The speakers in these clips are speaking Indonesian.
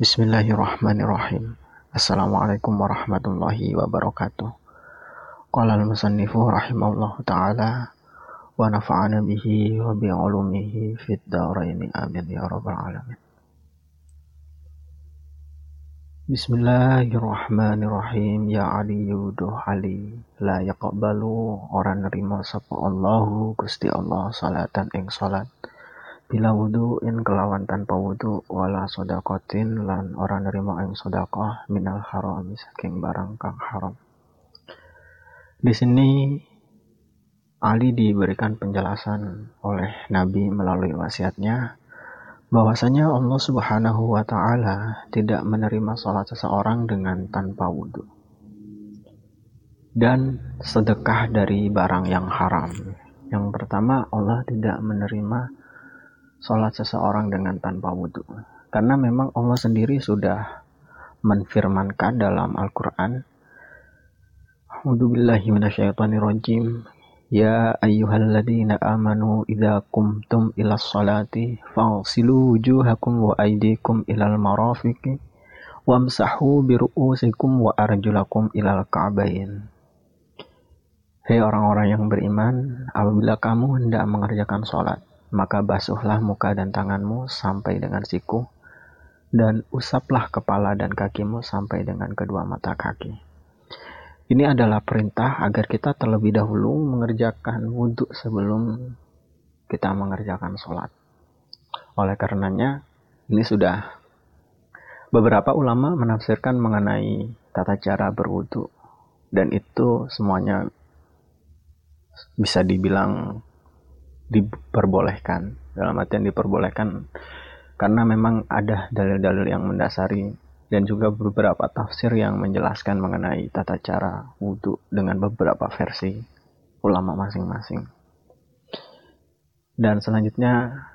Bismillahirrahmanirrahim. Assalamualaikum warahmatullahi wabarakatuh. Qala al-musannifu rahimahullah ta'ala wa nafa'ana bihi wa bi'ulumihi fid dharaini amin ya rabbal alamin. Bismillahirrahmanirrahim ya Ali yuduh Ali la yaqbalu orang nerima sapa Allahu Gusti Allah salatan ing salat bila wudu in kelawan tanpa wudu wala sodakotin lan orang nerima ing sodakoh minal haram saking barang kang haram di sini Ali diberikan penjelasan oleh Nabi melalui wasiatnya bahwasanya Allah Subhanahu wa taala tidak menerima sholat seseorang dengan tanpa wudhu dan sedekah dari barang yang haram. Yang pertama, Allah tidak menerima sholat seseorang dengan tanpa wudhu. Karena memang Allah sendiri sudah menfirmankan dalam Al-Quran A'udzubillahi. Ya ayyuhalladzina amanu idza qumtum ila sholati faghsilu wujuhakum wa aydikum ilal marafiqi wamsahu biru'usikum wa arjulakum ilal ka'bain. Hei orang-orang yang beriman, apabila kamu hendak mengerjakan sholat, maka basuhlah muka dan tanganmu sampai dengan siku, dan usaplah kepala dan kakimu sampai dengan kedua mata kaki. Ini adalah perintah agar kita terlebih dahulu mengerjakan wudhu sebelum kita mengerjakan sholat. Oleh karenanya, ini sudah beberapa ulama menafsirkan mengenai tata cara berwudhu dan itu semuanya bisa dibilang diperbolehkan dalam artian diperbolehkan karena memang ada dalil-dalil yang mendasari dan juga beberapa tafsir yang menjelaskan mengenai tata cara wudhu dengan beberapa versi ulama masing-masing. Dan selanjutnya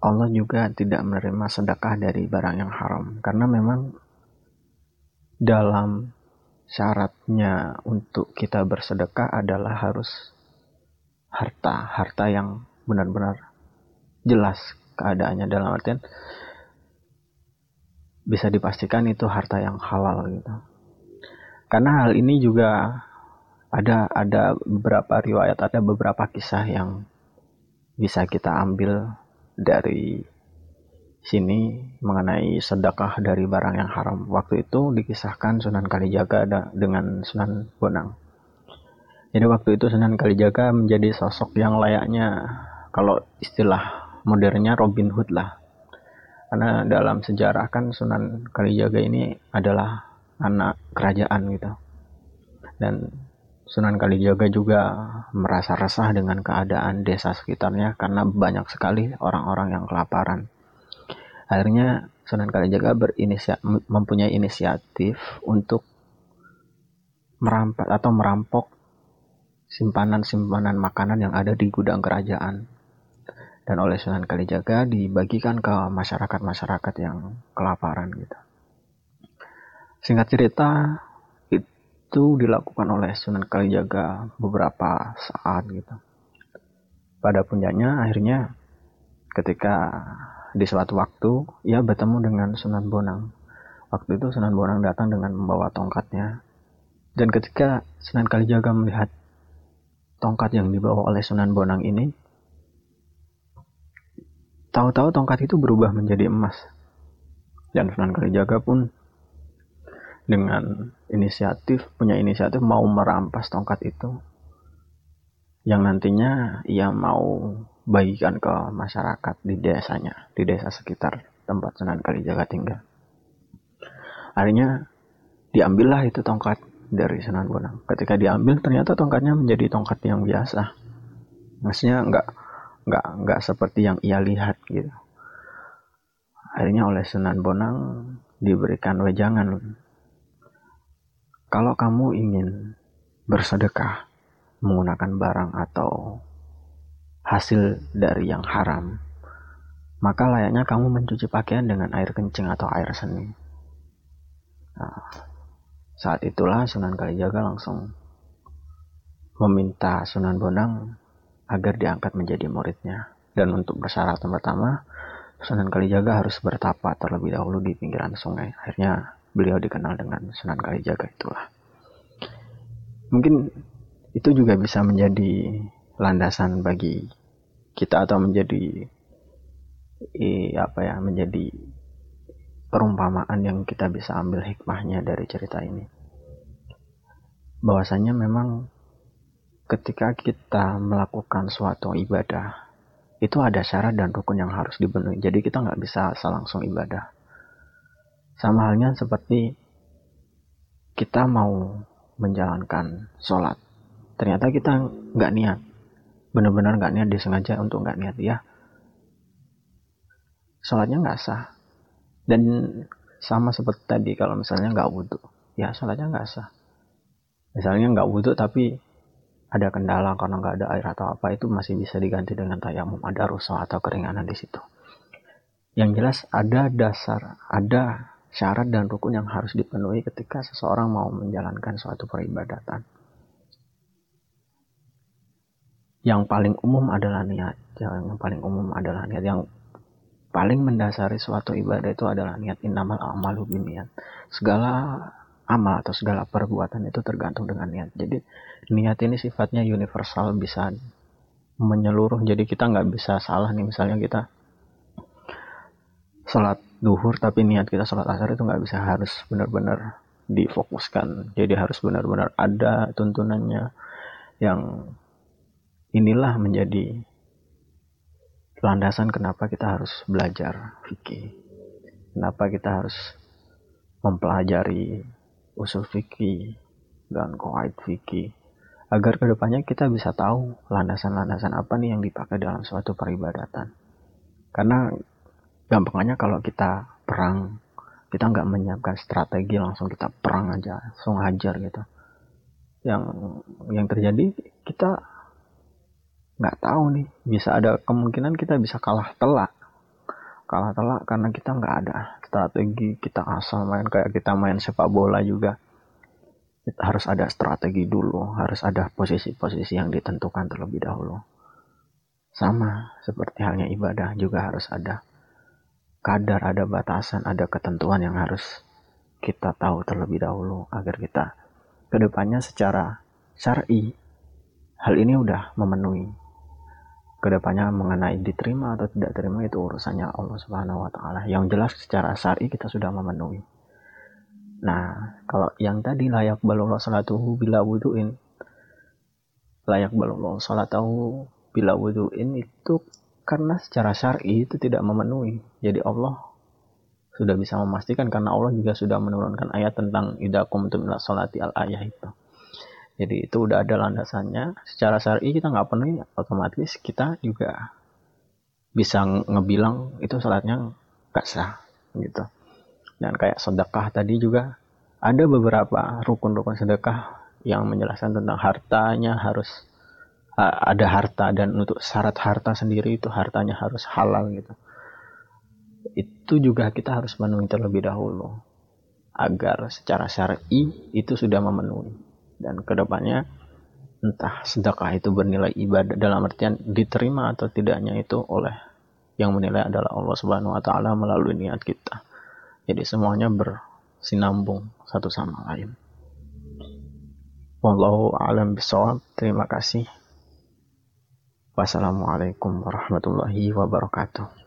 Allah juga tidak menerima sedekah dari barang yang haram karena memang dalam syaratnya untuk kita bersedekah adalah harus harta, harta yang benar-benar jelas keadaannya dalam artian bisa dipastikan itu harta yang halal gitu. Karena hal ini juga ada ada beberapa riwayat, ada beberapa kisah yang bisa kita ambil dari sini mengenai sedekah dari barang yang haram. Waktu itu dikisahkan Sunan Kalijaga dengan Sunan Bonang. Jadi waktu itu Sunan Kalijaga menjadi sosok yang layaknya kalau istilah modernnya Robin Hood lah. Karena dalam sejarah kan Sunan Kalijaga ini adalah anak kerajaan gitu. Dan Sunan Kalijaga juga merasa resah dengan keadaan desa sekitarnya karena banyak sekali orang-orang yang kelaparan. Akhirnya Sunan Kalijaga berinisiat mempunyai inisiatif untuk merampas atau merampok simpanan-simpanan makanan yang ada di gudang kerajaan dan oleh Sunan Kalijaga dibagikan ke masyarakat-masyarakat yang kelaparan gitu. Singkat cerita itu dilakukan oleh Sunan Kalijaga beberapa saat gitu. Pada puncaknya akhirnya ketika di suatu waktu ia bertemu dengan Sunan Bonang. Waktu itu Sunan Bonang datang dengan membawa tongkatnya. Dan ketika Sunan Kalijaga melihat tongkat yang dibawa oleh Sunan Bonang ini, Tahu-tahu tongkat itu berubah menjadi emas. Dan Sunan Kalijaga pun dengan inisiatif, punya inisiatif mau merampas tongkat itu. Yang nantinya ia mau bagikan ke masyarakat di desanya, di desa sekitar tempat Sunan Kalijaga tinggal. Akhirnya diambillah itu tongkat dari Sunan Bonang. Ketika diambil ternyata tongkatnya menjadi tongkat yang biasa. Maksudnya enggak nggak nggak seperti yang ia lihat gitu akhirnya oleh Sunan Bonang diberikan wejangan kalau kamu ingin bersedekah menggunakan barang atau hasil dari yang haram maka layaknya kamu mencuci pakaian dengan air kencing atau air seni nah, saat itulah Sunan Kalijaga langsung meminta Sunan Bonang agar diangkat menjadi muridnya. Dan untuk persyaratan pertama, Sunan Kalijaga harus bertapa terlebih dahulu di pinggiran sungai. Akhirnya beliau dikenal dengan Sunan Kalijaga itulah. Mungkin itu juga bisa menjadi landasan bagi kita atau menjadi eh, apa ya menjadi perumpamaan yang kita bisa ambil hikmahnya dari cerita ini. Bahwasanya memang ketika kita melakukan suatu ibadah itu ada syarat dan rukun yang harus dipenuhi. Jadi kita nggak bisa asal langsung ibadah. Sama halnya seperti kita mau menjalankan sholat. Ternyata kita nggak niat. Benar-benar nggak niat disengaja untuk nggak niat ya. Sholatnya nggak sah dan sama seperti tadi kalau misalnya nggak wudhu. Ya sholatnya nggak sah. Misalnya nggak wudhu tapi ada kendala karena nggak ada air atau apa itu masih bisa diganti dengan tayamum. Ada rusak atau keringanan di situ. Yang jelas ada dasar ada syarat dan rukun yang harus dipenuhi ketika seseorang mau menjalankan suatu peribadatan. Yang paling umum adalah niat. Yang paling umum adalah niat. Yang paling mendasari suatu ibadah itu adalah niat innamal amalu biniat segala amal atau segala perbuatan itu tergantung dengan niat. Jadi niat ini sifatnya universal bisa menyeluruh. Jadi kita nggak bisa salah nih. Misalnya kita sholat duhur tapi niat kita sholat asar itu nggak bisa. Harus benar-benar difokuskan. Jadi harus benar-benar ada tuntunannya yang inilah menjadi landasan kenapa kita harus belajar fikih. Kenapa kita harus mempelajari usul fikih dan qawaid fikih agar ke depannya kita bisa tahu landasan-landasan apa nih yang dipakai dalam suatu peribadatan. Karena gampangnya kalau kita perang kita nggak menyiapkan strategi langsung kita perang aja langsung hajar gitu yang yang terjadi kita nggak tahu nih bisa ada kemungkinan kita bisa kalah telak. Kalah telak karena kita nggak ada strategi kita asal main kayak kita main sepak bola juga. Kita harus ada strategi dulu harus ada posisi-posisi yang ditentukan terlebih dahulu. Sama seperti halnya ibadah juga harus ada kadar ada batasan ada ketentuan yang harus kita tahu terlebih dahulu agar kita ke depannya secara syar'i hal ini udah memenuhi ke depannya mengenai diterima atau tidak terima itu urusannya Allah Subhanahu Wa Taala. Yang jelas secara syari kita sudah memenuhi. Nah, kalau yang tadi layak balullah salatuhu bila wuduin, layak balullah salatuhu bila wuduin itu karena secara syari itu tidak memenuhi. Jadi Allah sudah bisa memastikan karena Allah juga sudah menurunkan ayat tentang idakum tumila salati al ayah itu jadi itu udah ada landasannya. Secara syari kita nggak penuhi otomatis kita juga bisa ngebilang itu salatnya nggak sah gitu. Dan kayak sedekah tadi juga ada beberapa rukun-rukun sedekah yang menjelaskan tentang hartanya harus ada harta dan untuk syarat harta sendiri itu hartanya harus halal gitu. Itu juga kita harus memenuhi terlebih dahulu agar secara syar'i itu sudah memenuhi dan ke depannya entah sedekah itu bernilai ibadah dalam artian diterima atau tidaknya itu oleh yang menilai adalah Allah Subhanahu wa taala melalui niat kita. Jadi semuanya bersinambung satu sama lain. Wallahu a'lam bishawab. Terima kasih. Wassalamualaikum warahmatullahi wabarakatuh.